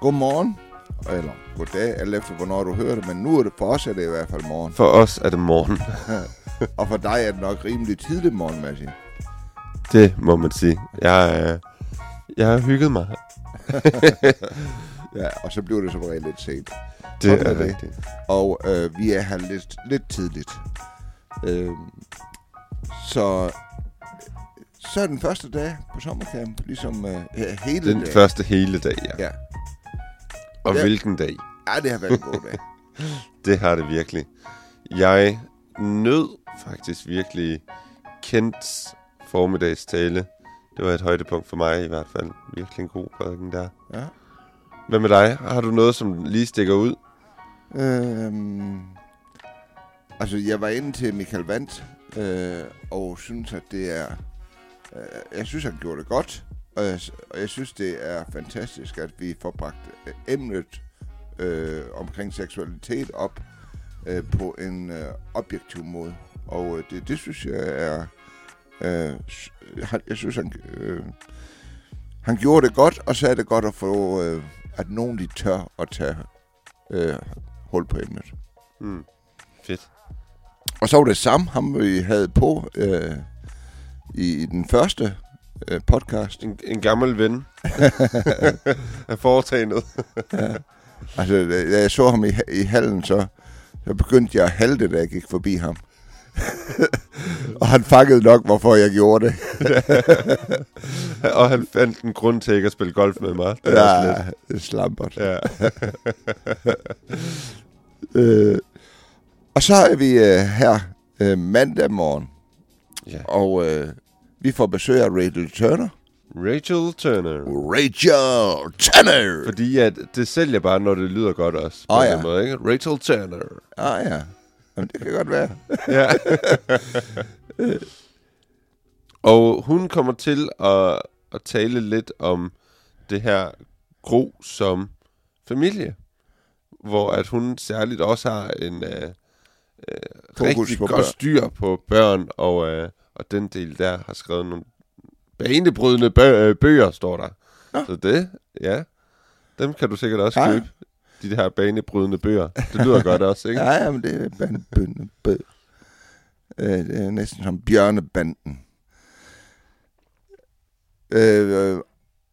Godmorgen, eller goddag, alt efter hvornår du hører det, men nu er det for os er det i hvert fald morgen. For os er det morgen. Og for dig er det nok rimelig tidlig morgen, Massi. Det må man sige. Jeg, øh, jeg har hygget mig. Ja, og så bliver det som regel lidt sent. Det Sådan er det. rigtigt. Og øh, vi er her lidt, lidt tidligt. Øh, så, så er den første dag på sommercamp, ligesom øh, he- hele Den dagen. første hele dag, ja. Ja. Og Ja. hvilken dag? ja, det har været en god dag. Det har det virkelig. Jeg nød faktisk virkelig Kents formiddagstale. Det var et højdepunkt for mig i hvert fald. Virkelig en god prædiken der. Ja. Hvad med dig? Har du noget, som lige stikker ud? Øhm, altså, jeg var inde til Michael Vandt, øh, og synes, at det er... Øh, jeg synes, han gjorde det godt, og jeg, og jeg synes, det er fantastisk, at vi får bragt øh, emnet øh, omkring seksualitet op øh, på en øh, objektiv måde. Og øh, det, det synes jeg er... Øh, han- jeg synes, han, øh, han gjorde det godt, og så er det godt at få, øh, at nogen de tør at tage øh, hul på emnet. Hmm. Fedt. Og så var det Sam, ham vi havde på øh, i, i den første øh, podcast. En, en gammel ven af foretagendet. Altså, da jeg så ham i, i hallen, så, så begyndte jeg at halte, da jeg gik forbi ham. og han fangede nok, hvorfor jeg gjorde det. Og han fandt en grund til ikke at spille golf med mig. Det er Ja, er slampert. Ja. Øh, og så er vi øh, her øh, mandag morgen, ja. og øh, vi får besøg af Rachel Turner. Rachel Turner. Rachel Turner! Fordi at det sælger bare, når det lyder godt også. På en ja. Måde, ikke? Rachel Turner. Ah ja, Jamen, det kan godt være. Ja. og hun kommer til at, at tale lidt om det her gro som familie. Hvor at hun særligt også har en øh, øh, rigtig på godt børn. styr på børn. Og, øh, og den del der har skrevet nogle banebrydende bø- øh, bøger, står der. Nå. Så det, ja. Dem kan du sikkert også Ja. købe. De her banebrydende bøger. Det lyder godt også, ikke? Ja, ja, men det er bandbønde bød. Øh, det er næsten som bjørnebanden. Øh,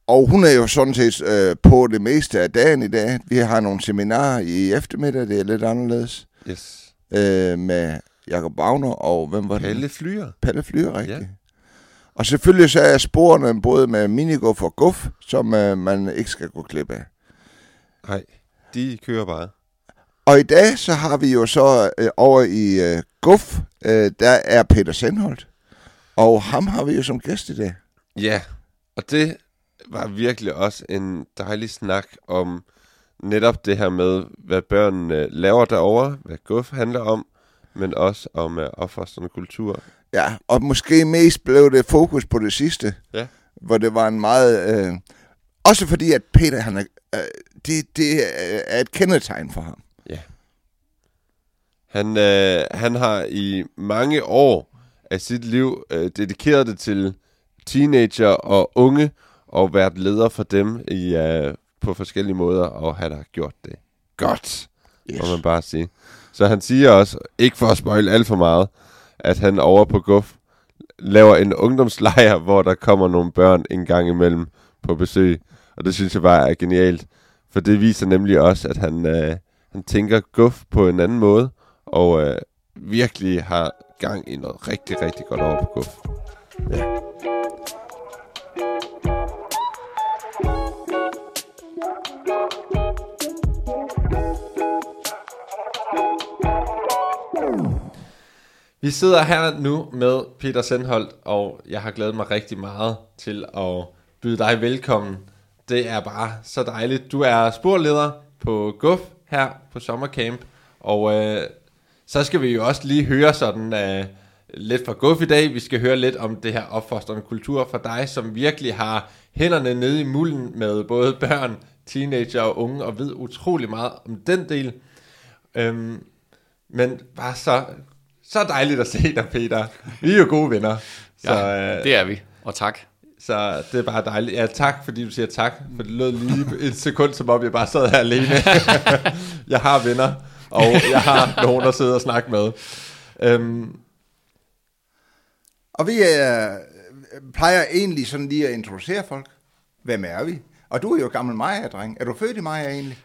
og hun er jo sådan set øh, på det meste af dagen i dag. Vi har nogle seminarer i eftermiddag, det er lidt anderledes. Yes. Øh, med Jakob Wagner og hvem var det? Palle Flyer. Palle Flyer, rigtigt. Ja. Og selvfølgelig så er sporene både med minigolf og guf, som øh, man ikke skal gå glip af. Nej, de kører bare. Og i dag så har vi jo så øh, over i øh, Guf, øh, der er Peter Sendholt. Og ham har vi jo som gæst i dag. Ja, og det var virkelig også en dejlig snak om netop det her med, hvad børnene laver derovre, hvad GUF handler om, men også om uh, opfostrende kultur. Ja, og måske mest blev det fokus på det sidste. Ja. Hvor det var en meget... Øh, også fordi, at Peter, han er, øh, det, det er et kendetegn for ham. Han, øh, han har i mange år af sit liv øh, dedikeret det til teenager og unge, og været leder for dem i, øh, på forskellige måder, og han har gjort det godt. yes. må man bare sige. Så han siger også, ikke for at spoil alt for meget, at han over på Guf laver en ungdomslejr, hvor der kommer nogle børn en gang imellem på besøg. Og det synes jeg bare er genialt. For det viser nemlig også, at han, øh, han tænker Guf på en anden måde, og øh, virkelig har gang i noget rigtig, rigtig godt over på Guf. Ja. Vi sidder her nu med Peter Sendholt, og jeg har glædet mig rigtig meget til at byde dig velkommen. Det er bare så dejligt. Du er sporleder på GUF her på sommercamp, og øh, så skal vi jo også lige høre sådan øh, lidt fra GUF i dag. Vi skal høre lidt om det her opfostrende kultur for dig, som virkelig har hænderne nede i mulden med både børn, teenager og unge, og ved utrolig meget om den del. Øhm, Men bare så, så dejligt at se dig, Peter. Vi er jo gode venner. Så, Ja, øh, det er vi. Og tak. så det er bare dejligt. Ja, tak, fordi du siger tak. For det lød lige et sekund, som om jeg bare sad her alene. jeg har venner, og jeg har nogen, der sidder og snakker med. Øhm, Og vi øh, plejer egentlig sådan lige at introducere folk. Hvem er vi? Og du er jo gammel Maja-dreng. Er du født i Maja egentlig?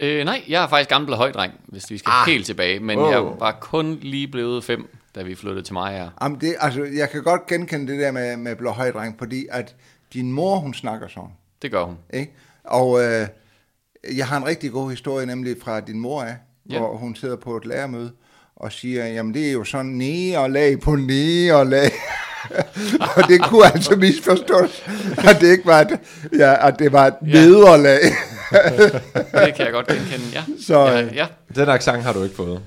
Øh, nej, jeg er faktisk gammel højdreng, hvis vi skal ah. helt tilbage. Men Wow. jeg var kun lige blevet fem, da vi flyttede til Maja. Jamen det, altså, jeg kan godt genkende det der med, med blå højdreng, fordi at din mor, hun snakker sådan. Det gør hun. Ikke? Og øh, jeg har en rigtig god historie, nemlig fra din mor af, Ja. hvor hun sidder på et lærermøde og siger, jamen det er jo sådan nederlag på nederlag. og det kunne altså misforstås, at det ikke var et, ja, at det var et Ja. nederlag. Det kan jeg godt genkende, ja. Så, ja, øh, ja. den accent har du ikke fået.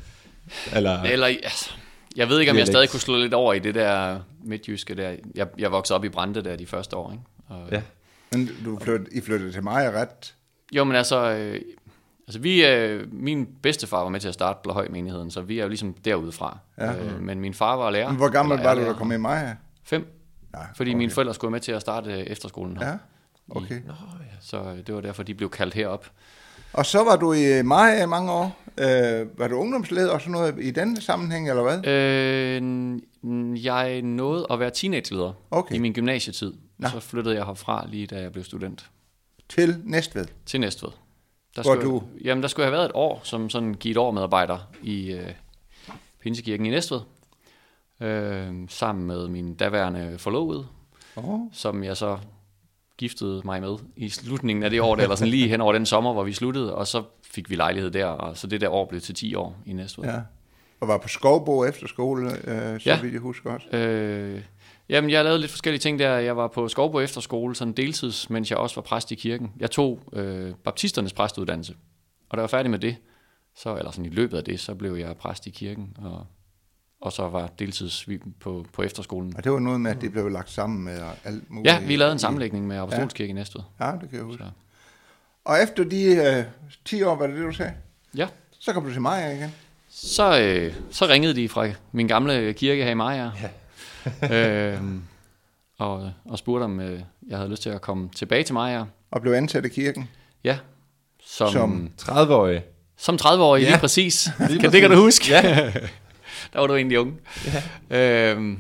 Eller, Eller, altså, jeg ved ikke, om jeg stadig kunne slå lidt over i det der midtjyske der. Jeg, jeg voksede op i Brande der de første år, ikke? Og, ja. Men du flyttede, I flyttede til mig ret. Jo, men altså, øh, altså vi, øh, min bedstefar var med til at starte Blåhøj menigheden, så vi er jo ligesom derudefra. Ja. Øh, men min far var lærer. Men Hvor gammel var du, der lærer. kom med mig? Fem. Ja, Fordi okay. mine forældre skulle med til at starte efterskolen her. Ja, okay. Så øh, det var derfor, de blev kaldt herop. Og så var du i i mange år. Øh, var du ungdomsleder og sådan noget i den sammenhæng, eller hvad? Øh, jeg nåede at være teenageleder Okay. i min gymnasietid. Nå. Så flyttede jeg herfra lige da jeg blev student Til Næstved. til Næstved. Der Hvor skulle, du- Jamen, der skulle jeg have været et år som sådan givet år medarbejder i øh, Pinsekirken i Næstved. Øh, sammen med min daværende forlovede, Oh. som jeg så giftede mig med i slutningen af det år, der, eller sådan lige hen over den sommer, hvor vi sluttede, og så fik vi lejlighed der, og så det der år blev til 10 år i Næstved. Ja. Og var på Skovbo efterskole, øh, så Ja. vidt jeg husker også. Øh, jamen, jeg lavede lidt forskellige ting der. Jeg var på Skovbo Efterskole, sådan deltids, mens jeg også var præst i kirken. Jeg tog øh, baptisternes præstuddannelse, og da jeg var færdig med det, så, eller sådan i løbet af det, så blev jeg præst i kirken, og, og så var deltids på, på efterskolen. Og det var noget med, at det blev lagt sammen med alt muligt. Ja, vi lavede en sammenlægning med Apostolskirken i Næstved. Ja, det kan jeg huske. Så. Og efter de øh, 10 år, var det det, du sagde? Ja, Så kom du til Maja igen. så, øh, så ringede de fra min gamle kirke her i Maja, ja. øh, og, og spurgte, om øh, jeg havde lyst til at komme tilbage til Maja. Og blev ansat i kirken. Ja, som, Som- som 30-årig. Som 30-årig, ja. Ja. lige præcis. Lige kan, præcis. det kan du huske? Ja. Der var du egentlig ung. Ja. Øhm,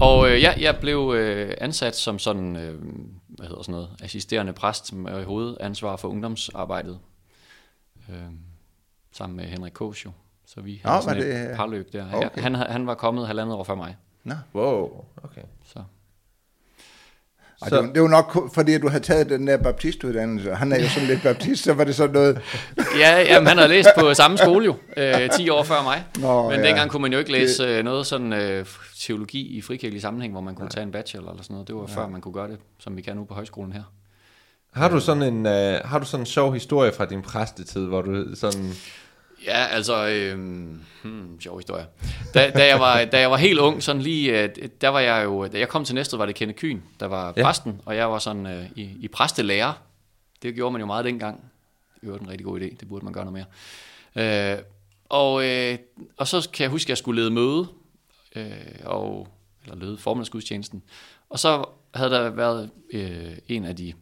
og øh, ja, jeg blev øh, ansat som sådan, øh, hvad hedder sådan noget, assisterende præst med hovedansvar for ungdomsarbejdet. Øhm, sammen med Henrik Kås jo. Så vi Nå, havde sådan var et det- parløb der. okay. Ja, han, han var kommet halvandet år før mig. Nå. Wow, okay. Så. Og Så- det, var, det var nok fordi, at du havde taget den der baptistuddannelse. Han er jo sådan lidt baptist, så var det sådan noget... Ja, jamen, han havde læst på samme skole jo, øh, 10 år før mig. Nå, Men ja. dengang kunne man jo ikke læse øh, noget sådan øh, teologi i frikirkelig sammenhæng, hvor man kunne tage en bachelor eller sådan noget. Det var før man kunne gøre det, som vi kan nu på højskolen her. Har du sådan en, uh, har du sådan en sjov historie fra din præstetid, hvor du sådan... Ja, altså, øh, hmm, sjov historie. Da, da, jeg var, da jeg var helt ung, sådan lige, øh, der var jeg jo, da jeg kom til Næstved, var det Kenneth Kyn, der var Ja. præsten, og jeg var sådan øh, i, i præstelærer. Det gjorde man jo meget dengang. Det var en rigtig god idé, det burde man gøre noget mere. Øh, og, øh, og så kan jeg huske, at jeg skulle lede møde, øh, og, eller lede formiddagsgudstjenesten. Og så havde der været øh, en af de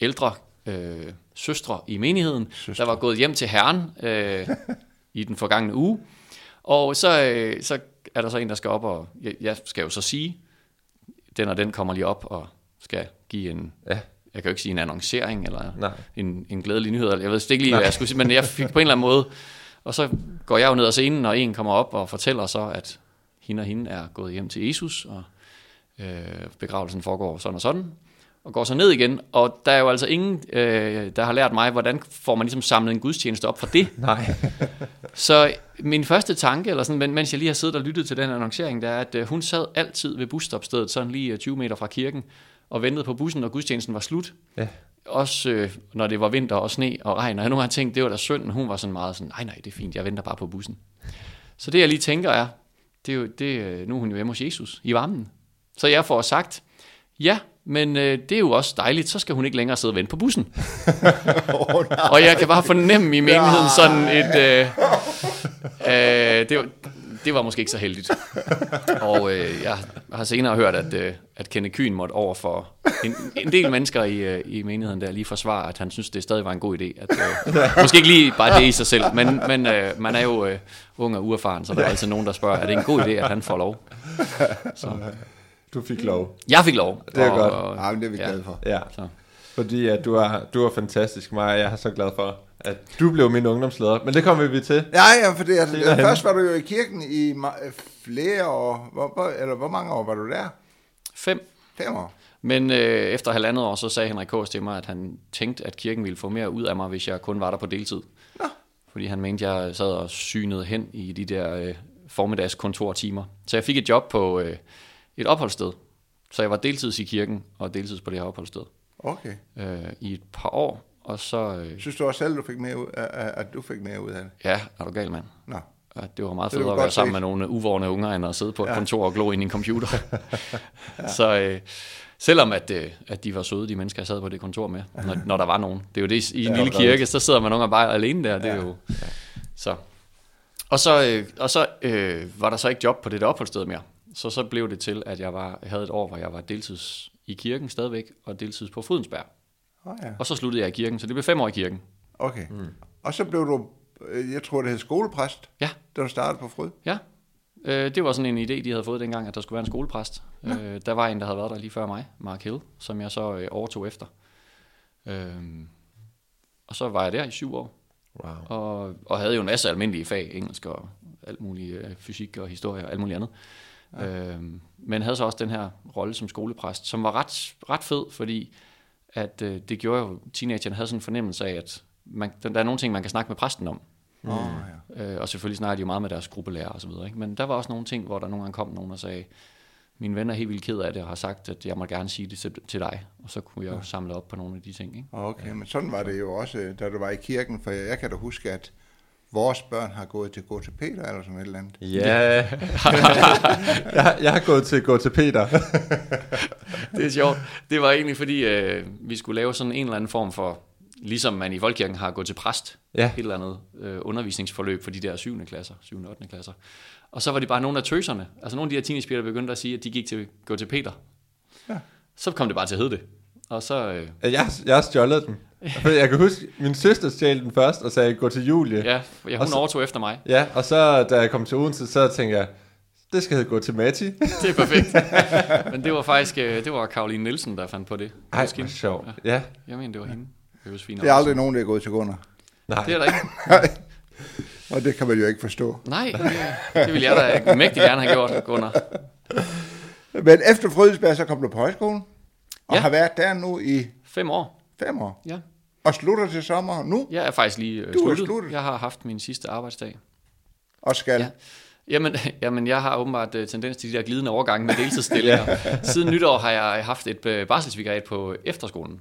ældre øh, søstre i menigheden, søstre. der var gået hjem til herren øh, i den forgangne uge. Og så, øh, så er der så en, der skal op, og jeg, jeg skal jo så sige, den og den kommer lige op og skal give en, Ja. jeg kan jo ikke sige en annoncering, eller Nej. en, en glædelig nyhed, eller jeg ved ikke lige, hvad jeg skulle sige, men jeg fik på en eller anden måde, og så går jeg jo ned ad scenen, og en kommer op og fortæller så, at hende og hende er gået hjem til Jesus, og øh, begravelsen foregår sådan og sådan, og går så ned igen, og der er jo altså ingen, øh, der har lært mig, hvordan får man ligesom samlet en gudstjeneste op for det. Nej. Så min første tanke, eller sådan, men- mens jeg lige har siddet og lyttet til den annoncering, det er, at øh, hun sad altid ved busstopstedet, sådan lige øh, 20 meter fra kirken, og ventede på bussen, når gudstjenesten var slut. Ja. Også øh, når det var vinter og sne og regn, og jeg nogle gange tænkt, det var da synd, hun var sådan meget sådan, nej nej, det er fint, jeg venter bare på bussen. Så det jeg lige tænker er, det er jo, det, øh, nu er hun jo hjemme hos Jesus i varmen. Så jeg får sagt, ja, men øh, det er jo også dejligt, så skal hun ikke længere sidde og vente på bussen. oh, nej. Og jeg kan bare fornemme i menigheden sådan et... Øh, øh, det, var, det var måske ikke så heldigt. Og øh, jeg har senere hørt, at, øh, at Kenneth Kyn måtte over for en, en del mennesker i, øh, i menigheden der lige forsvare, at han synes, det stadig var en god idé. At, øh, måske ikke lige bare det i sig selv, men, men øh, man er jo øh, ung og uerfaren, så der er altid nogen, der spørger, er det en god idé, at han får lov? Så. Du fik lov. Jeg fik lov. Det er og, godt. Og, Ja, men det er vi Ja. glade for. Ja, så. fordi at du, er, du er fantastisk, Maja. Jeg er så glad for, at du blev min ungdomsleder. Men det kommer vi til. Ja, ja, for det, altså, først var du jo i kirken i øh, flere år. Hvor, hvor, eller hvor mange år var du der? Fem. Fem år? Men øh, efter halvandet år, så sagde Henrik Kås til mig, at han tænkte, at kirken ville få mere ud af mig, hvis jeg kun var der på deltid. Nå. Fordi han mente, at jeg sad og synede hen i de der øh, formiddagskontortimer. Så jeg fik et job på øh, et opholdssted. Så jeg var deltids i kirken og deltids på det her opholdssted Okay. øh, i et par år. Og så, øh, Synes du også selv, du fik mere ud, at, at du fik mere ud af det? ja, er du gal, mand? Nå. Ja, det var meget er jo at være sammen med nogle uvårende unger, end at sidde på et ja. kontor og glo ind i en computer. ja. Så øh, selvom at, øh, at de var søde, de mennesker, jeg sad på det kontor med, når, når der var nogen. Det er jo det, i en Ja, lille kirke, så sidder man nogle gange bare alene der. Det er Ja. jo, så. Og så, øh, og så øh, var der så ikke job på det der opholdssted mere. Så så blev det til, at jeg, var, jeg havde et år, hvor jeg var deltids i kirken stadigvæk, og deltids på Frydensberg. Oh, ja. Og så sluttede jeg i kirken, så det blev fem år i kirken. Okay. Mm. Og så blev du, øh, jeg tror det hed skolepræst, Ja, da du startede på Fryd. Ja, øh, det var sådan en idé, de havde fået dengang, at der skulle være en skolepræst. Øh, der var en, der havde været der lige før mig, Mark Hill, som jeg så øh, overtog efter. Øh, og så var jeg der i syv år, Wow. og, og havde jo en masse almindelige fag, engelsk og alt muligt, øh, fysik og historie og alt muligt andet. Ja. Øh, men havde så også den her rolle som skolepræst, som var ret, ret fed, fordi at øh, det gjorde jo, teenagerne havde sådan en fornemmelse af, at man, der er nogle ting, man kan snakke med præsten om. Mm. Oh, ja. Øh, og selvfølgelig snakker de jo meget med deres gruppelærer og så videre. Ikke? Men der var også nogle ting, hvor der nogle gange kom nogen og sagde, min ven er helt vildt ked af det og har sagt, at jeg må gerne sige det til, til dig. Og så kunne jeg jo samle op på nogle af de ting. Ikke? Okay, men sådan var det jo også, øh, da du var i kirken, for jeg, jeg kan da huske, at vores børn har gået til gå til Peter eller sådan et eller andet. Ja, jeg, jeg har gået til gå til Peter. Det er sjovt. Det var egentlig fordi, øh, vi skulle lave sådan en eller anden form for, ligesom man i Folkekirken har gået til præst, Ja. et eller andet øh, undervisningsforløb for de der 7. klasser, 7. og 8. klasser. Og så var det bare nogle af tøserne, altså nogle af de her teenagepiger, der begyndte at sige, at de gik til gå til Peter. Ja. Så kom det bare til at hedde det. Og så, øh, Jeg, jeg har stjålet den. For jeg kan huske, min søster stjal den først og sagde, gå til Julie. ja, ja Og hun så- overtog efter mig. ja og så da jeg kom til Odense, så tænkte jeg, det skal hedde gå til Matti. Det er perfekt. Men det var faktisk, øh, det var Karoline Nielsen, der fandt på det. Ej, hvor sjovt. Ja. Jeg mener, det var hende. Josefine Det er aldrig nogen, der er gået til Gunnar. Nej. Det er der ikke. Og det kan man jo ikke forstå. Nej, det, det ville jeg da mægtig gerne have gjort, Gunnar. Men efter Frydsberg, så kom du på højskolen, og Ja. har været der nu i Fem år. Fem år. Ja. Og slutter til sommer nu, Jeg er faktisk lige øh, Du er sluttet. sluttet. Jeg har haft min sidste arbejdsdag. og skal... Ja. Jamen, jamen, jeg har åbenbart uh, tendens til de der glidende overgange med deltidsstillinger. Siden nytår har jeg haft et uh, barselsvikariat på efterskolen.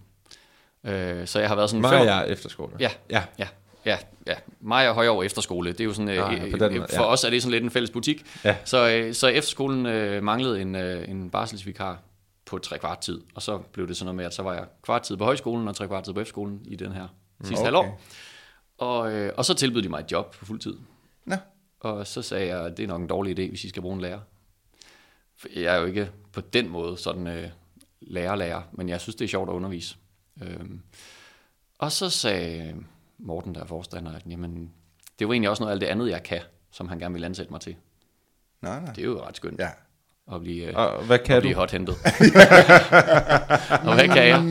Uh, så jeg har været sådan... fem- Maja efterskole. Ja, Ja. ja, ja, ja. Mig og Højovre Efterskole, det er jo sådan, Ah, øh, ja, den øh, måde, for ja. os er det sådan lidt en fælles butik. Ja. Så, øh, så efterskolen øh, manglede en, øh, en barselsvikar på tre kvart tid, og så blev det sådan noget med, at så var jeg kvart tid på højskolen og tre kvart tid på efterskolen i den her sidste Okay. halvår. Og, øh, og så tilbød de mig et job på fuld tid. Nå. Og så sagde jeg, at det er nok en dårlig idé, hvis I skal bruge en lærer. For jeg er jo ikke på den måde sådan øh, lærer-lærer, men jeg synes, det er sjovt at undervise. Øhm, og så sagde Morten, der er forstander, at jamen, det var egentlig også noget af alt det andet, jeg kan, som han gerne vil ansætte mig til. Nej, nej. Det er jo ret skønt Ja. At blive, øh, Og hvad kan at blive hothentet. og hvad kan jeg?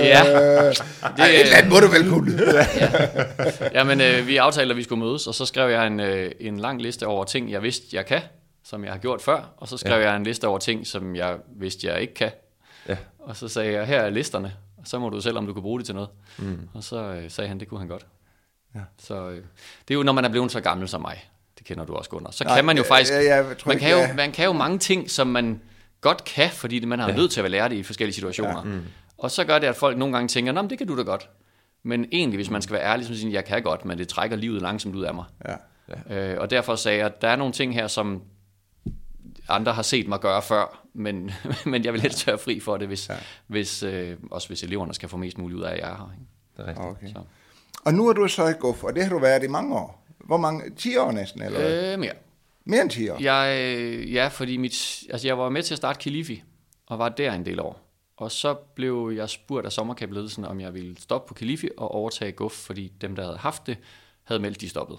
ja, Det, et eller andet må du vel kunne. Jamen, øh, vi aftalte, at vi skulle mødes, og så skrev jeg en, øh, en lang liste over ting, jeg vidste, jeg kan, som jeg har gjort før, og så skrev ja. jeg en liste over ting, som jeg vidste, jeg ikke kan. Ja. Og så sagde jeg, her er listerne, og så må du selv, om du kan bruge det til noget. Mm. Og så øh, sagde han, det kunne han godt. Ja. Så øh, det er jo, når man er blevet så gammel som mig, det kender du også, Gunnar, så Nej, kan man jo ja, faktisk, ja, jeg tror man, ikke, kan jo, jeg- man kan jo mange ting, som man godt kan, fordi man har ja. nødt til at lære det i forskellige situationer. Ja. Mm. Og så gør det, at folk nogle gange tænker, Nå, men det kan du da godt. Men egentlig, hvis man skal være ærlig, så siger jeg kan godt, men det trækker livet langsomt ud af mig. Ja. Øh, og derfor sagde jeg, at der er nogle ting her, som andre har set mig gøre før, men, men jeg vil helst være fri for det, hvis, ja. hvis, øh, også hvis eleverne skal få mest muligt ud af, at jeg er her. Ikke? Det er rigtigt. Okay. Så. Og nu er du så i Guf, og det har du været i mange år. Hvor mange? 10 år næsten, eller hvad? Øh, mere. Mere end 10 år? Jeg, øh, ja, fordi mit, altså jeg var med til at starte Kilifi, og var der en del år. Og så blev jeg spurgt af sommerkabledelsen, om jeg ville stoppe på Kilifi og overtage Guf, fordi dem, der havde haft det, havde meldt, de stoppede.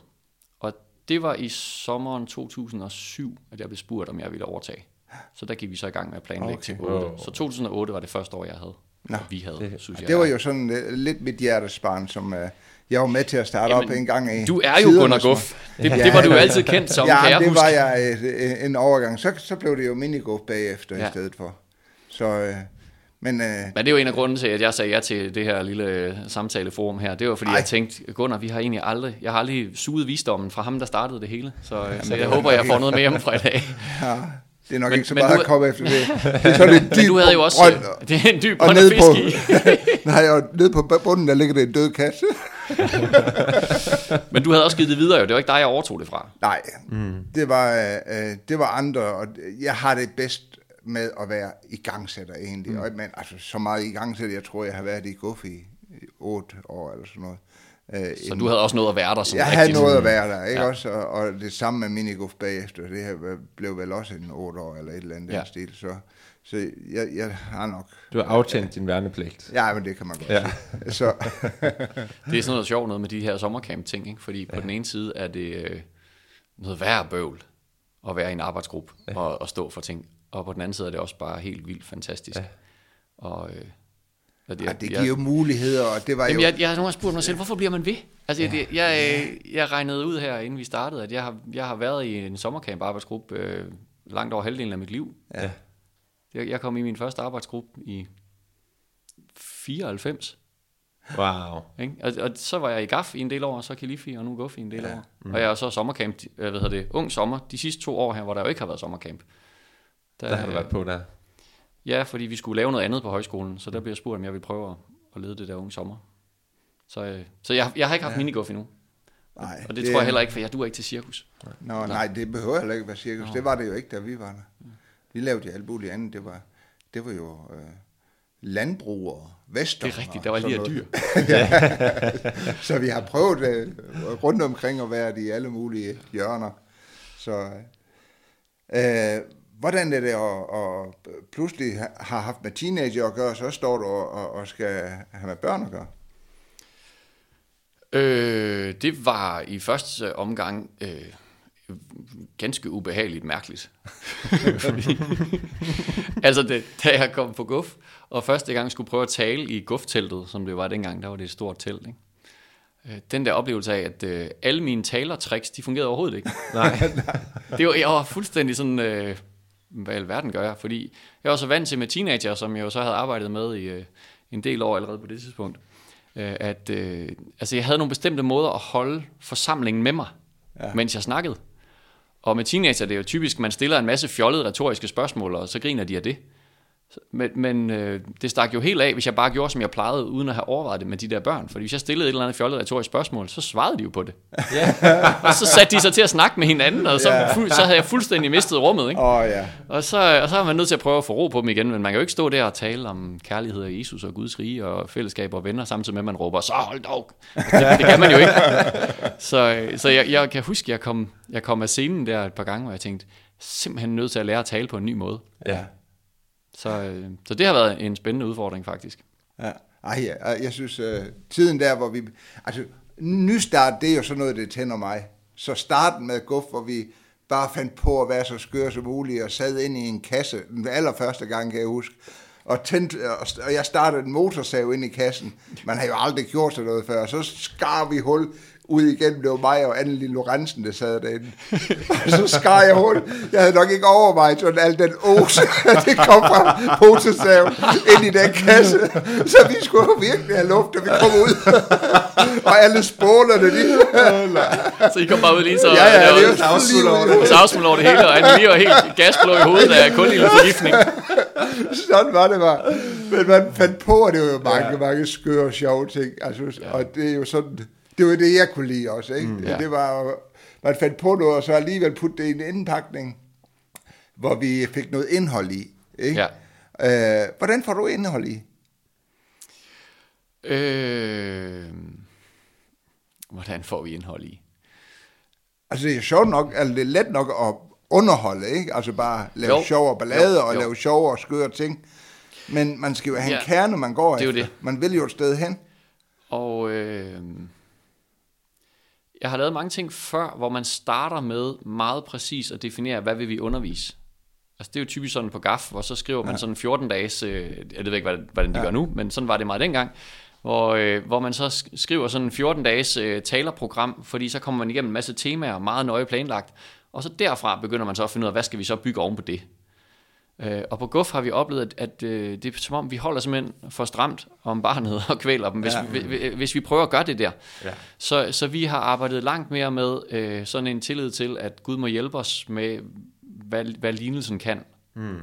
Og det var i sommeren 2007, at jeg blev spurgt, om jeg ville overtage. Så der gik vi så i gang med at planlægge Okay. okay. til 8. Så 2008 var det første år, jeg havde. Nå. Vi havde, det, synes jeg. Det var jo sådan uh, lidt mit hjertesbarn, som uh, jeg var med til at starte Jamen, op en gang i Du er jo Gunnar Guff. Det, det var du jo altid kendt som, kan ja, jeg det huske. var jeg et, en overgang. Så, så blev det jo minigolf bagefter ja. Ja. i stedet for. Så, øh, men øh, Men det er jo en af grunden til, at jeg sagde ja til det her lille øh, samtaleforum her. Det var fordi, Ej. Jeg tænkte, Gunnar, vi har egentlig aldrig, jeg har aldrig suget visdommen fra ham, der startede det hele. Så, øh, så jeg håber, jeg får noget med hjem fra i dag. ja, det er nok Men- ikke så meget du- at komme efter det. Det er sådan en dyb Men du havde jo også, brønd, øh, det er en dyb og brønd af ned på, nej, og nede på bunden, der ligger det en død kasse. Men du havde også givet det videre jo, det var ikke dig, jeg overtog det fra. Nej, mm. det, var, øh, det var andre, og jeg har det bedst med at være igangsætter egentlig. Mm. Og, men altså, så meget igangsætter, jeg tror, jeg har været i Guffi i otte år eller sådan noget. Øh, Så du havde også noget at være der som Jeg rigtig havde noget at sådan- være der, ikke Ja. også? Og, og det samme med minigolf bagefter, det her blev vel også en otte år eller et eller andet ja. Stil, så, så jeg, jeg har nok... Du har aftjent din værnepligt. Ja, men det kan man godt Ja. ja. sige. Så, Det er sådan noget sjovt noget med de her sommercamp-ting, ikke? fordi på den ene side er det øh, noget værre bøvl at være i en arbejdsgruppe ja. og, og stå for ting, og på den anden side er det også bare helt vildt fantastisk. Ja. Og, øh, og det, ja, det giver jo muligheder, og det var Jamen, jo... jeg, jeg har nogle gange spurgt mig selv, hvorfor bliver man ved? Altså, ja. jeg, jeg, øh, jeg regnede ud her, inden vi startede, at jeg har, jeg har været i en sommercamp arbejdsgruppe øh, langt over halvdelen af mit liv. Ja. Jeg, jeg kom i min første arbejdsgruppe i 94. Wow. Ikke? Og, og så var jeg i GAF i en del år, og så Kilifi, og nu GUF i en del ja. år. Mm. Og jeg er så sommercamp, øh, hvad hedder det, ung sommer, de sidste to år her, hvor der jo ikke har været sommercamp. Der har du været på der. Ja, fordi vi skulle lave noget andet på højskolen, så der blev jeg spurgt, om jeg ville prøve at, at lede det der unge sommer. Så, øh, så jeg, jeg har ikke haft ja. minigolf endnu. Nej, Og det, det tror jeg heller ikke, for jeg duer ikke til cirkus. Nå, nej, det behøver heller ikke være cirkus. Det var det jo ikke, da vi var der. Vi lavede jo alt muligt andet. Det var, det var jo øh, landbrug og vester. Det er rigtigt, der var noget. dyr. Så vi har prøvet øh, rundt omkring at være i alle mulige hjørner. Så øh, hvordan er det at, at pludselig ha- har haft med teenager at gøre, så står du og, og, og skal have med børn at gøre? Øh, det var i første omgang øh, ganske ubehageligt mærkeligt. Fordi, altså, det, da jeg kom på guf, og første gang skulle prøve at tale i gufteltet, som det var dengang, der var det et stort telt, ikke? Øh, Den der oplevelse af, at øh, alle mine talertricks, de fungerede overhovedet ikke. Nej. Det var, jeg var fuldstændig sådan, øh, hvad i alverden gør jeg? Fordi jeg var så vant til med teenager, som jeg jo så havde arbejdet med i øh, en del år allerede på det tidspunkt, øh, at øh, altså jeg havde nogle bestemte måder at holde forsamlingen med mig, ja. mens jeg snakkede. Og med teenager, det er jo typisk, man stiller en masse fjollede retoriske spørgsmål, og så griner de af det. Men, men øh, det stak jo helt af, hvis jeg bare gjorde, som jeg plejede, uden at have overvejet det med de der børn. Fordi hvis jeg stillede et eller andet fjollet retorisk spørgsmål, så svarede de jo på det. Ja. og så satte de sig til at snakke med hinanden, og så, fu- så havde jeg fuldstændig mistet rummet. Ikke? Oh, ja. Og, så, og så er man nødt til at prøve at få ro på dem igen, men man kan jo ikke stå der og tale om kærlighed af Jesus og Guds rige og fællesskab og venner, samtidig med, at man råber, så hold dog! Altså, Det, det kan man jo ikke. Så, så jeg, jeg kan huske, at jeg kom, jeg kom af scenen der et par gange, og jeg tænkte, simpelthen nødt til at lære at tale på en ny måde. ja. Så, øh, så det har været en spændende udfordring, faktisk. Ja. Ej, ja, jeg synes, øh, tiden der, hvor vi... Altså, nystart, det er jo sådan noget, det tænder mig. Så starten med guf, hvor vi bare fandt på at være så skøre som muligt, og sad ind i en kasse, den allerførste gang, kan jeg huske, og, tændte, og og jeg startede en motorsav ind i kassen. Man har jo aldrig gjort sådan noget før. Så skar vi hul ud igen. Det var mig og Annelie Lorentzen, der sad derinde. Så skar jeg hul. Jeg havde nok ikke overvejet sådan al den ose, det kom fra motorsaven ind i den kasse. Så vi skulle virkelig have luft, da vi kom ud. og alle spålerne, de... Så I kom bare ud lige så, Ja, ja, det var- jo savsfuld over det. savsmuld over det hele, og Annelie var helt gasblå i hovedet af kulildeforgiftning. Sådan var det bare. Men man fandt på, at det var jo mange, ja. mange skøre og sjove ting. Altså, ja. Og det er jo sådan, det var det, jeg kunne lide også. Ikke? Mm, ja. Det var jo- man fandt på noget, og så alligevel putte det i en indpakning, hvor vi fik noget indhold i. Ikke? Ja. Øh, hvordan får du indhold i? Øh, hvordan får vi indhold i? Altså, det er sjovt nok, altså det er let nok at underholde, ikke? Altså bare lave Jo. sjov og ballade Jo, og jo. lave sjov og skøre ting. Men man skal jo have en Ja. kerne, man går Det er jo efter. det. Man vil jo et sted hen. Og øh, jeg har lavet mange ting før, hvor man starter med meget præcis at definere, hvad vil vi undervise. Altså det er jo typisk sådan på GAF, hvor så skriver man sådan 14 dages, øh, jeg ved ikke, hvordan de ja. gør nu, men sådan var det meget dengang, hvor, øh, hvor man så sk- skriver sådan en 14 dages øh, talerprogram, fordi så kommer man igennem en masse temaer, meget nøje planlagt, og så derfra begynder man så at finde ud af, hvad skal vi så bygge oven på det. Øh, og på GUF har vi oplevet, at, at øh, det er som om, vi holder simpelthen for stramt om barnet og kvæler dem, hvis, Ja. vi, vi- hvis vi prøver at gøre det der. Ja. Så, så vi har arbejdet langt mere med øh, sådan en tillid til, at Gud må hjælpe os med, hvad, hvad lignelsen kan. Mm.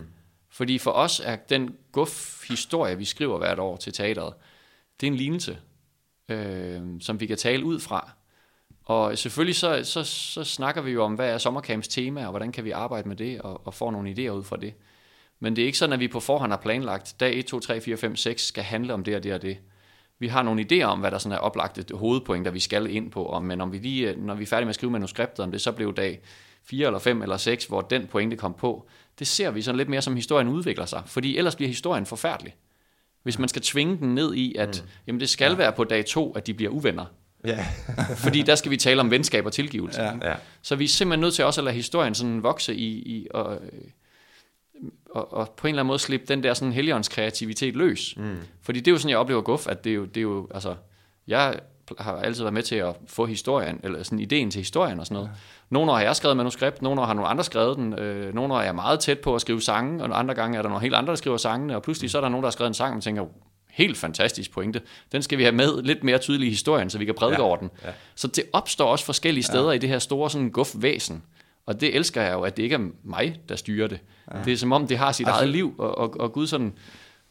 Fordi for os er den GUF-historie, vi skriver hvert år til teateret, det er en lignelse, øh, som vi kan tale ud fra. Og selvfølgelig så, så, så snakker vi jo om, hvad er sommercamps tema, og hvordan kan vi arbejde med det, og, og få nogle idéer ud fra det. Men det er ikke sådan, at vi på forhånd har planlagt, dag 1, 2, 3, 4, 5, 6 skal handle om det og det og det. Vi har nogle idéer om, hvad der sådan er oplagte hovedpointer, vi skal ind på, og, men om vi lige, når vi er færdige med at skrive manuskriptet, om det så blev dag 4 eller 5 eller 6, hvor den pointe kom på, det ser vi sådan lidt mere som historien udvikler sig, fordi ellers bliver historien forfærdelig. Hvis man skal tvinge den ned i, at mm. jamen det skal ja. være på dag 2, at de bliver uvenner. Ja. Fordi der skal vi tale om venskab og tilgivelse. Ja. ja. Så vi er simpelthen nødt til også at lade historien sådan vokse i, i og, øh, og, og på en eller anden måde slippe den der sådan helligånds kreativitet løs. Mm. Fordi det er jo sådan, jeg oplever guf, at det er jo, det er jo altså, jeg har altid været med til at få historien, eller sådan ideen til historien og sådan noget. Ja. Nogle år har jeg skrevet manuskript, nogle år har nogle andre skrevet den, øh, nogle år er jeg meget tæt på at skrive sange, og andre gange er der nogle helt andre, der skriver sangene, og pludselig så er der nogen, der har skrevet en sang, og man tænker, helt fantastisk pointe. Den skal vi have med lidt mere tydelig i historien, så vi kan prædike Ja, over den. ja. Så det opstår også forskellige steder ja. i det her store sådan guf-væsen. Og det elsker jeg jo, at det ikke er mig, der styrer det. Ja. Det er som om, det har sit altså, eget liv, og, og, og Gud sådan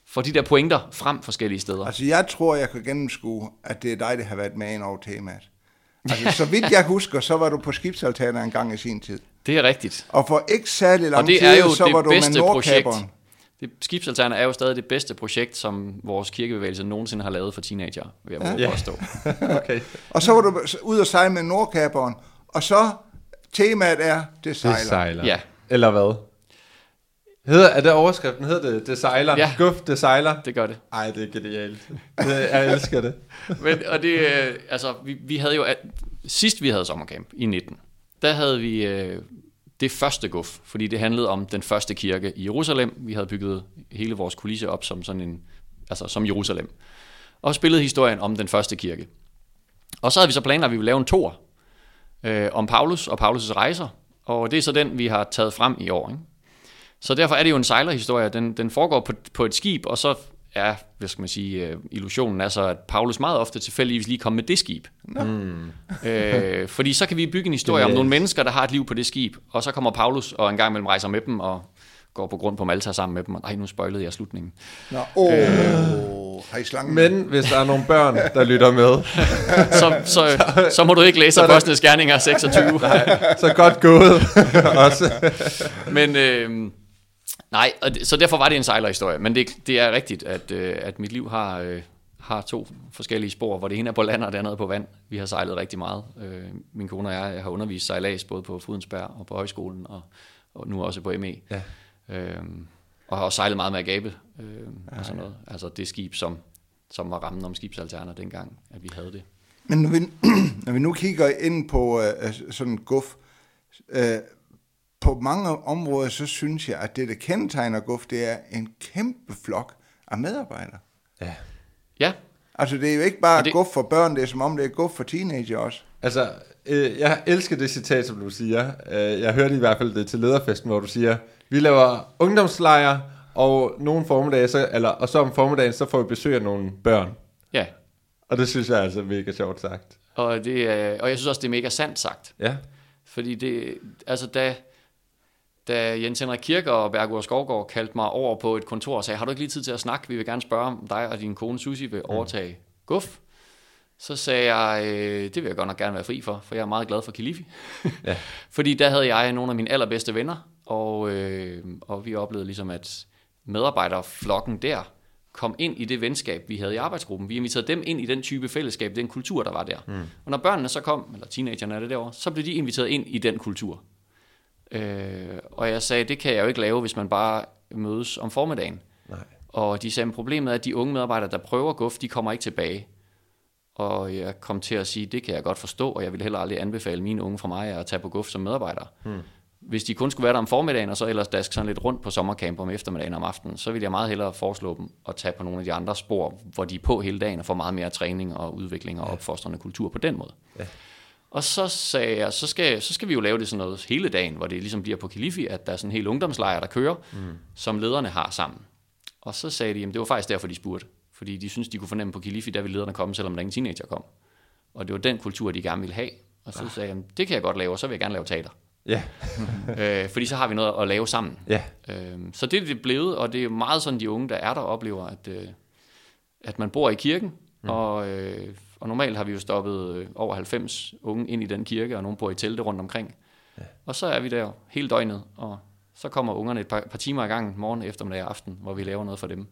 får de der pointer frem forskellige steder. Altså, jeg tror, jeg kan gennemskue, at det er dig, der har været med ind over temaet. Altså, så vidt jeg husker, så var du på skibsaltaner en gang i sin tid. Det er rigtigt. Og for ikke særlig lang tid, så det var du med. Nordkaberen. Det, Skibsalterner er jo stadig det bedste projekt, som vores kirkebevægelse nogensinde har lavet for teenager, vil jeg ja. påstå. Okay. Og så var du ud og sejle med Nordkaberen. Og så, temaet er, det sejler. Det sejler. Ja. Eller hvad? Hedder, er det overskriften? Hedder det, det sejler? Ja. Guf, det sejler? Det gør det. Ej, det er genialt. Det, jeg elsker det. Men, og det, øh, altså, vi, vi havde jo, at, sidst vi havde sommercamp i 19, der havde vi øh, det første guf, fordi det handlede om den første kirke i Jerusalem. Vi havde bygget hele vores kulisse op som sådan en, altså som Jerusalem. Og spillet historien om den første kirke. Og så havde vi så planlagt, at vi ville lave en tor øh, om Paulus og Paulus' rejser. Og det er så den, vi har taget frem i år. Ikke? Så derfor er det jo en sejlerhistorie. Den, den foregår på, på et skib, og så er, hvad skal man sige, øh, illusionen er så, at Paulus meget ofte tilfældigvis lige kommer med det skib. Mm. Øh, fordi så kan vi bygge en historie om nogle mennesker, der har et liv på det skib, og så kommer Paulus og en gang imellem rejser med dem, og går på grund på Malta sammen med dem, og ej, nu spoilede jeg slutningen. Nå, åh, øh. har I slangen? Men hvis der er nogle børn, der lytter med, Så, så, så må du ikke læse Apostlenes Gerninger 26. så godt gået. Også. Men øh, nej, og det, så derfor var det en sejlerhistorie. Men det, det er rigtigt, at, øh, at mit liv har, øh, har to forskellige spor, hvor det ene er på land, og det andet er på vand. Vi har sejlet rigtig meget. Øh, min kone og jeg, jeg har undervist sejlads både på Fudensberg og på højskolen, og, og nu også på ME. Ja. Øh, og har sejlet meget med Agape øh, og sådan noget. Altså det skib, som, som var rammen om skibsalterner dengang, at vi havde det. Men når vi, når vi nu kigger ind på øh, sådan en guf, øh, på mange områder, så synes jeg, at det, der kendetegner guf, det er en kæmpe flok af medarbejdere. Ja. Ja, Altså, det er jo ikke bare Og det... guf for børn, det er som om, det er guf for teenager også. Altså, øh, jeg elsker det citat, som du siger. Øh, jeg hørte i hvert fald det til lederfesten, hvor du siger, vi laver ungdomslejre, og nogle formiddage, så, eller, og så om formiddagen, så får vi besøg af nogle børn. ja. Og det synes jeg er altså mega sjovt sagt. Og, det, er- og jeg synes også, det er mega sandt sagt. Ja. Fordi det, altså da, da Jens Henrik Kirker og Bergur Skovgaard kaldte mig over på et kontor og sagde, har du ikke lige tid til at snakke? Vi vil gerne spørge, om dig og din kone Susie vil overtage guf. Så sagde jeg, øh, det vil jeg godt nok gerne være fri for, for jeg er meget glad for Kilifi. Ja. Fordi der havde jeg nogle af mine allerbedste venner, og, øh, og vi oplevede ligesom, at medarbejderflokken der kom ind i det venskab, vi havde i arbejdsgruppen. Vi inviterede dem ind i den type fællesskab, den kultur, der var der. Mm. Og når børnene så kom, eller teenagerne er det derovre, så blev de inviteret ind i den kultur. Øh, og jeg sagde, det kan jeg jo ikke lave, hvis man bare mødes om formiddagen. Nej. Og de sagde, problemet er, at de unge medarbejdere, der prøver guf, de kommer ikke tilbage. Og jeg kom til at sige, det kan jeg godt forstå, og jeg vil heller aldrig anbefale mine unge fra mig at tage på guf som medarbejder. Hmm. Hvis de kun skulle være der om formiddagen, og så ellers daske sådan lidt rundt på sommercamp om eftermiddagen og om aftenen, så vil jeg meget hellere foreslå dem at tage på nogle af de andre spor, hvor de er på hele dagen og får meget mere træning og udvikling og opfostrende kultur på den måde. Ja. Og så sagde jeg, så skal, så skal vi jo lave det sådan noget hele dagen, hvor det ligesom bliver på Kilifi, at der er sådan en hel ungdomslejr, der kører, mm. som lederne har sammen. Og så sagde de, at det var faktisk derfor, de spurgte. Fordi de synes de kunne fornemme på Kilifi, der ville lederne komme, selvom der ingen teenager kom. Og det var den kultur, de gerne ville have. Og så sagde jeg, det kan jeg godt lave, og så vil jeg gerne lave teater. Ja. øh, fordi så har vi noget at lave sammen. Ja. Øh, så det er det blevet, og det er meget sådan, de unge, der er der, oplever, at, øh, at man bor i kirken, mm. og, øh, og normalt har vi jo stoppet øh, over 90 unge ind i den kirke, og nogle bor i telte rundt omkring. Ja. Og så er vi der hele døgnet, og så kommer ungerne et par, par timer i gang, morgen, eftermiddag og aften, hvor vi laver noget for dem.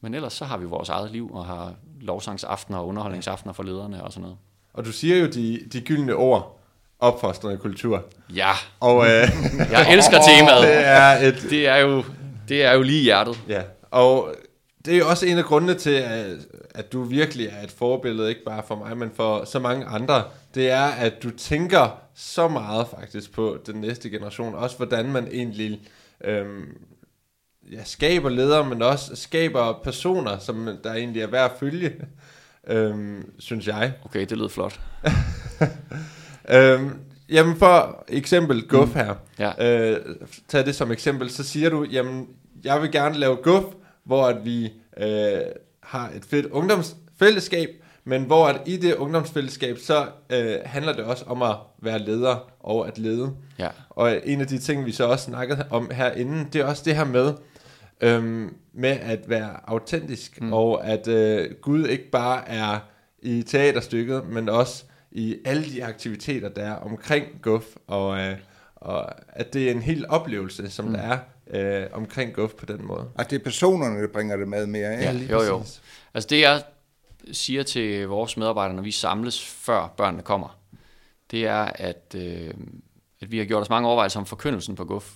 Men ellers så har vi vores eget liv, og har lovsangsaftener og underholdningsaftener for lederne og sådan noget. Og du siger jo de, de gyldne ord, opfostrende kultur. Ja, Og øh, jeg elsker temaet. det er et... Det er jo, det er jo lige hjertet. Ja, og det er jo også en af grundene til, at, at du virkelig er et forbillede, ikke bare for mig, men for så mange andre. Det er, at du tænker så meget faktisk på den næste generation. Også hvordan man egentlig øhm, ja, skaber ledere, men også skaber personer, som der egentlig er værd at følge, øhm, synes jeg. Okay, det lød flot. Øhm, jamen for eksempel guf Mm. her. Ja. Øh, tag det som eksempel, så siger du, jamen jeg vil gerne lave guf, hvor at vi øh, har et fedt ungdomsfællesskab, men hvor at i det ungdomsfællesskab, så øh, handler det også om at være leder og at lede. Ja. Og en af de ting, vi så også snakkede om herinde, det er også det her med, øhm, med at være autentisk, mm. og at øh, Gud ikke bare er i teaterstykket, men også i alle de aktiviteter, der er omkring Guf, og, øh, og at det er en hel oplevelse, som mm. der er øh, omkring Guf på den måde. At det er personerne, der bringer det med mere. Ja, Ikke? jo, jo. Altså det jeg siger til vores medarbejdere, når vi samles før børnene kommer, det er, at, øh, at vi har gjort os mange overvejelser om forkyndelsen på GUF.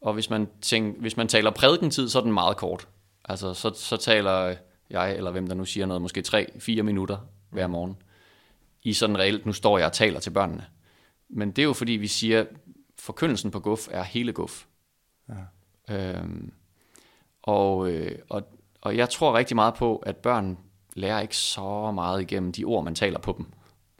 Og hvis man, tænker, hvis man taler prædikentid, så er den meget kort. Altså så, så taler jeg, eller hvem der nu siger noget, måske 3-4 minutter hver morgen. I sådan reelt, nu står jeg og taler til børnene. Men det er jo fordi, vi siger, forkyndelsen på GUF er hele GUF. Ja. Øhm, og, øh, og, og jeg tror rigtig meget på, at børn lærer ikke så meget igennem de ord, man taler på dem.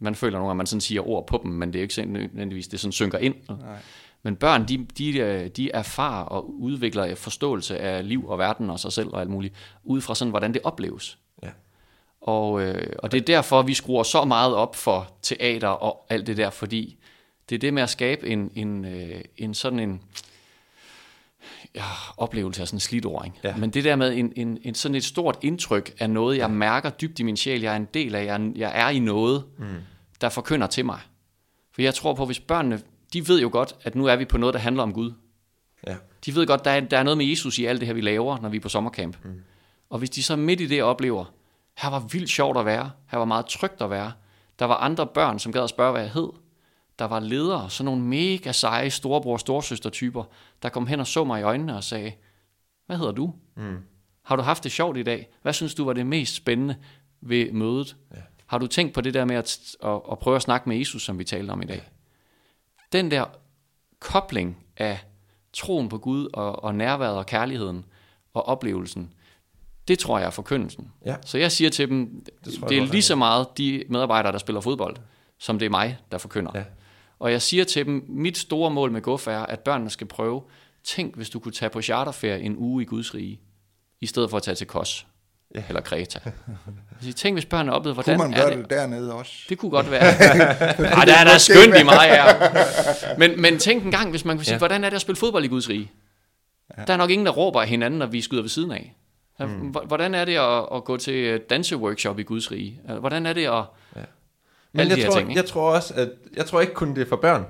Man føler nogle gange, at man sådan siger ord på dem, men det er jo ikke nødvendigvis, det sådan synker ind. Nej. Men børn, de, de, de erfarer og udvikler forståelse af liv og verden og sig selv og alt muligt, ud fra sådan, hvordan det opleves. Ja. Og, øh, og det er derfor, vi skruer så meget op for teater og alt det der, fordi det er det med at skabe en, en, øh, en sådan en ja, oplevelse af sådan en ikke? Ja. Men det der med en, en, en sådan et stort indtryk af noget, jeg mærker dybt i min sjæl, jeg er en del af, jeg jeg er i noget, mm. der forkynder til mig. For jeg tror på, hvis børnene, de ved jo godt, at nu er vi på noget, der handler om Gud. Ja. De ved godt, der er, der er noget med Jesus i alt det her, vi laver, når vi er på sommercamp. Mm. Og hvis de så midt i det oplever, her var vildt sjovt at være, her var meget trygt at være, der var andre børn, som gad at spørge, hvad jeg hed, der var ledere, sådan nogle mega seje storebror storsøster typer, der kom hen og så mig i øjnene og sagde, hvad hedder du? Mm. Har du haft det sjovt i dag? Hvad synes du var det mest spændende ved mødet? Ja. Har du tænkt på det der med at, at, at prøve at snakke med Jesus, som vi talte om i dag? Den der kobling af troen på Gud og, og nærværet og kærligheden og oplevelsen, det tror jeg er forkyndelsen. Ja. Så jeg siger til dem, det, jeg det er lige så meget de medarbejdere, der spiller fodbold, som det er mig, der forkynder. Ja. Og jeg siger til dem, mit store mål med GUF er, at børnene skal prøve, tænk hvis du kunne tage på charterferie en uge i Guds rige, i stedet for at tage til Kos Ja. eller Kreta. Jeg tænk hvis børnene oplevede, Kunne hvordan man er gøre det? det dernede også? Det kunne godt være. Ej, der er der skønt i mig her. Men, men tænk en gang, hvis man kunne sige, ja. hvordan er det at spille fodbold i Guds rige? Ja. Der er nok ingen, der råber af hinanden, når vi skyder ved siden af. Ja, Mm. Hvordan er det at, at gå til danseworkshop i Guds rige? Hvordan er det at... Men Alle jeg tror, ting, ikke? jeg tror også, at jeg tror ikke kun det er for børn.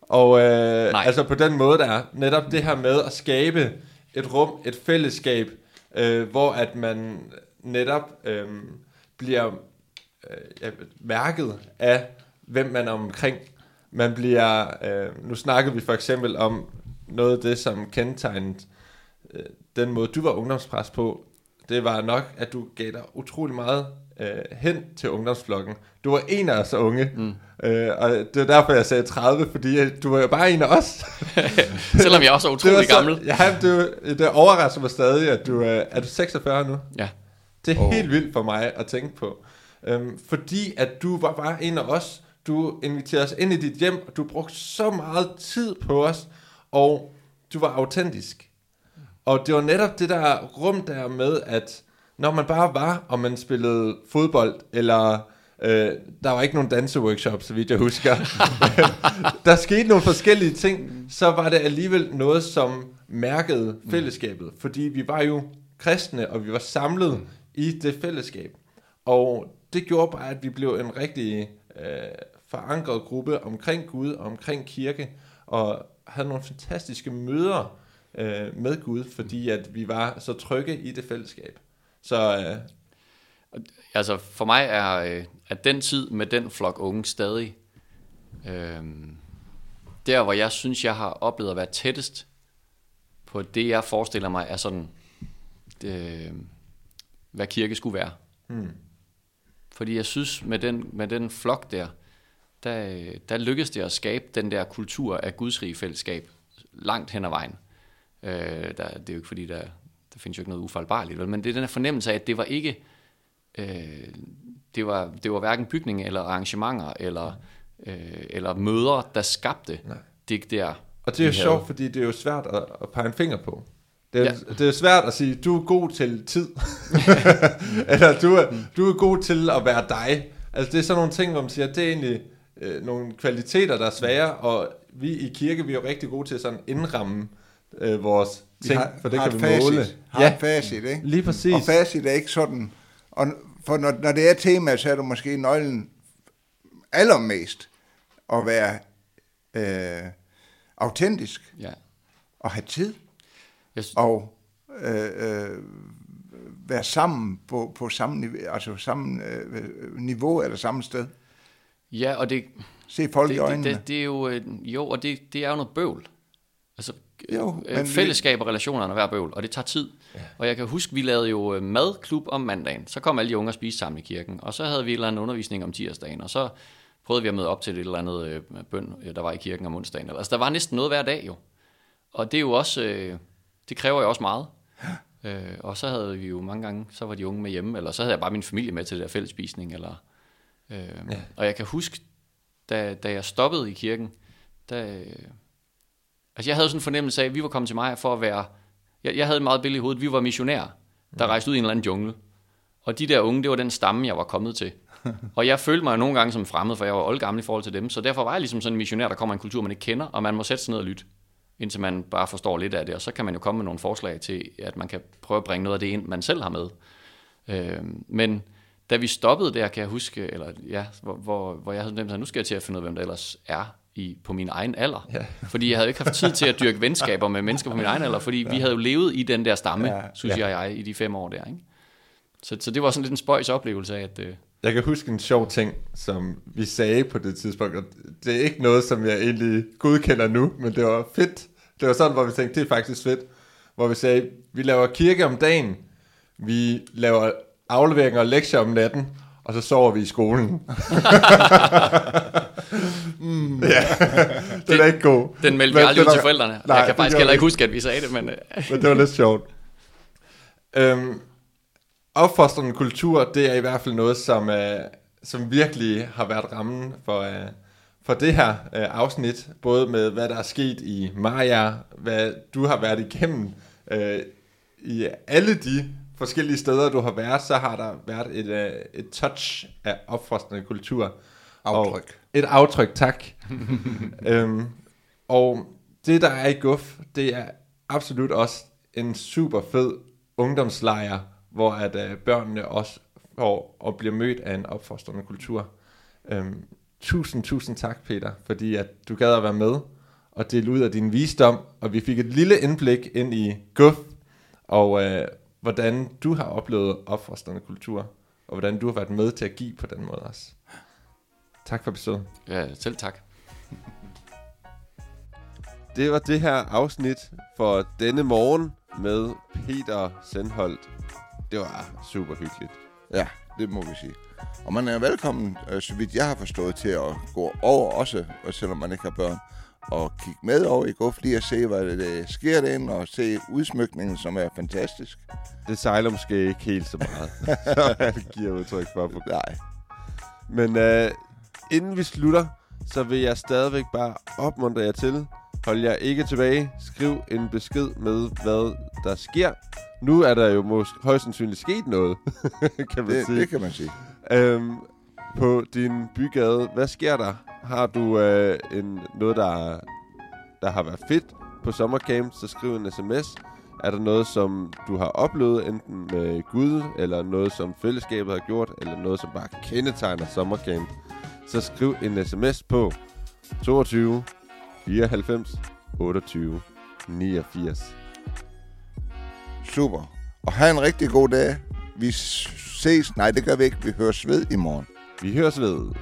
Og øh, Nej. altså på den måde, der er netop det her med at skabe et rum, et fællesskab, øh, hvor at man netop øh, bliver øh, ja, mærket af, hvem man er omkring. Man bliver, øh, nu snakkede vi for eksempel om noget af det, som kendetegnede øh, den måde, du var ungdomspræst på. Det var nok, at du gav dig utrolig meget øh, hen til ungdomsflokken. Du var en af os unge, mm. øh, og det er derfor, jeg sagde 30, fordi du var jo bare en af os. Selvom jeg også er utrolig det var gammel. Så, ja, det, det overrasker mig stadig, at du øh, er du 46 nu. Ja. Det er oh. helt vildt for mig at tænke på. Øhm, fordi at du var bare en af os. Du inviterede os ind i dit hjem, og du brugte så meget tid på os, og du var autentisk. Og det var netop det der rum der med, at når man bare var, og man spillede fodbold, eller øh, der var ikke nogen danseworkshop, så vidt jeg husker. der skete nogle forskellige ting, så var det alligevel noget, som mærkede fællesskabet. Fordi vi var jo kristne, og vi var samlet i det fællesskab. Og det gjorde bare, at vi blev en rigtig øh, forankret gruppe omkring Gud og omkring kirke, og havde nogle fantastiske møder øh, med Gud, fordi at vi var så trygge i det fællesskab. Så øh, Altså for mig er, øh, er den tid med den flok unge stadig øh, der, hvor jeg synes, jeg har oplevet at være tættest på det, jeg forestiller mig er sådan, øh, hvad kirke skulle være. hmm, Fordi jeg synes, med den, med den flok der, der, der lykkedes det at skabe den der kultur af gudsrige fællesskab langt hen ad vejen. Øh, der, det er jo ikke fordi, der, der findes jo ikke noget ufejlbarligt, vel? men det er den her fornemmelse af, at det var ikke, øh, det, var, det var hverken bygning eller arrangementer eller, øh, eller møder, der skabte Nej. det der. og det er jo sjovt, fordi det er jo svært at, at pege en finger på. Det er, ja. Det er svært at sige, du er god til tid. Eller du er, du er god til at være dig. Altså det er sådan nogle ting, hvor man siger, det er egentlig øh, nogle kvaliteter, der er svære, og vi i kirke, vi er jo rigtig gode til sådan indramme øh, vores Vi ting, har, for det har kan vi facit, måle. Har Ja, et facit, ikke? lige præcis. Og facit er ikke sådan. Og for når, når det er tema, så er du måske nøglen allermest at være øh, autentisk Ja. og have tid sy- og øh, øh, være sammen på, på samme, niveau, altså samme øh, niveau eller samme sted. ja, og det, Se folk det, i øjnene. det, det, det er jo, øh, jo, og det, det er jo noget bøvl. Altså, Jo, øh, men- fællesskab og relationerne er hver bøvl, og det tager tid. Ja. Og jeg kan huske, vi lavede jo øh, madklub om mandagen. Så kom alle de unge og spiste sammen i kirken, og så havde vi en eller anden undervisning om tirsdagen, og så prøvede vi at møde op til et eller andet øh, bøn, der var i kirken om onsdagen. Altså, der var næsten noget hver dag jo. Og det er jo også, øh, det kræver jo også meget. Øh, og så havde vi jo mange gange, så var de unge med hjemme, eller så havde jeg bare min familie med til det der fællesspisning. Eller, øh, ja. Og jeg kan huske, da, da jeg stoppede i kirken, der, altså jeg havde sådan en fornemmelse af, at vi var kommet til mig for at være, jeg, jeg havde et meget billede i hovedet, vi var missionærer, der rejste ud i en eller anden jungle. Og de der unge, det var den stamme, jeg var kommet til. Og jeg følte mig jo nogle gange som fremmed, for jeg var oldgammel i forhold til dem. Så derfor var jeg ligesom sådan en missionær, der kommer i en kultur, man ikke kender, og man må sætte sig ned og lytte, indtil man bare forstår lidt af det. Og så kan man jo komme med nogle forslag til, at man kan prøve at bringe noget af det ind, man selv har med. Øh, men da vi stoppede der, kan jeg huske, eller ja, hvor, hvor, hvor jeg havde nemt at nu skal jeg til at finde ud af, hvem der ellers er i, på min egen alder. Ja. Fordi jeg havde ikke haft tid til at dyrke venskaber med mennesker på min egen alder, fordi ja. vi havde jo levet i den der stamme, Ja. ja. synes jeg, jeg, i de fem år der. Ikke? Så, så det var sådan lidt en spøjs oplevelse af, at øh, Jeg kan huske en sjov ting, som vi sagde på det tidspunkt, og det er ikke noget, som jeg egentlig godkender nu, men det var fedt. Det var sådan, hvor vi tænkte, det er faktisk fedt. Hvor vi sagde, vi laver kirke om dagen, vi laver afleveringer og lektier om natten, og så sover vi i skolen. mm. Ja, det er ikke god. den meldte vi aldrig ud til forældrene. Nej, jeg kan faktisk heller ikke huske, at vi sagde det, men øh, Men det var lidt sjovt. Øhm, opfostrende kultur, det er i hvert fald noget, som, øh, som virkelig har været rammen for, øh, for det her øh, afsnit. Både med, hvad der er sket i Maja, hvad du har været igennem. Øh, I alle de forskellige steder, du har været, så har der været et, øh, et touch af opfostrende kultur. Aftryk. Og et aftryk, tak. øhm, og det, der er i Guf, det er absolut også en super fed ungdomslejr, hvor at øh, børnene også får og bliver mødt af en opfostrende kultur. Øhm, tusind, tusind tak, Peter, fordi at du gad at være med og dele ud af din visdom, og vi fik et lille indblik ind i Guf, og øh, hvordan du har oplevet opfostrende kultur, og hvordan du har været med til at give på den måde også. Tak for episoden. Ja, selv tak. Det var det her afsnit for denne morgen med Peter Sendholdt. Det var super hyggeligt. Ja, det må vi sige. Og man er velkommen, øh, så vidt jeg har forstået, til at gå over også, og selvom man ikke har børn, og kigge med over i Gufli og se, hvad det sker derinde, og se udsmykningen, som er fantastisk. Det sejler måske ikke helt så meget, så jeg giver udtryk for. På. Nej. Men øh, inden vi slutter, så vil jeg stadigvæk bare opmuntre jer til, hold jer ikke tilbage, skriv en besked med, hvad der sker. Nu er der jo måske højst sandsynligt sket noget, kan man Det, sige. det kan man sige. Øhm, på din bygade, hvad sker der? Har du øh, en, noget, der, der har været fedt på sommercamp, så skriv en sms. Er der noget, som du har oplevet, enten med Gud, eller noget, som fællesskabet har gjort, eller noget, som bare kendetegner sommercamp, så skriv en sms på 22 94 28 89. Super. Og have en rigtig god dag. Vi ses. Nej, det gør vi ikke. Vi høres ved i morgen. Vi høres ved.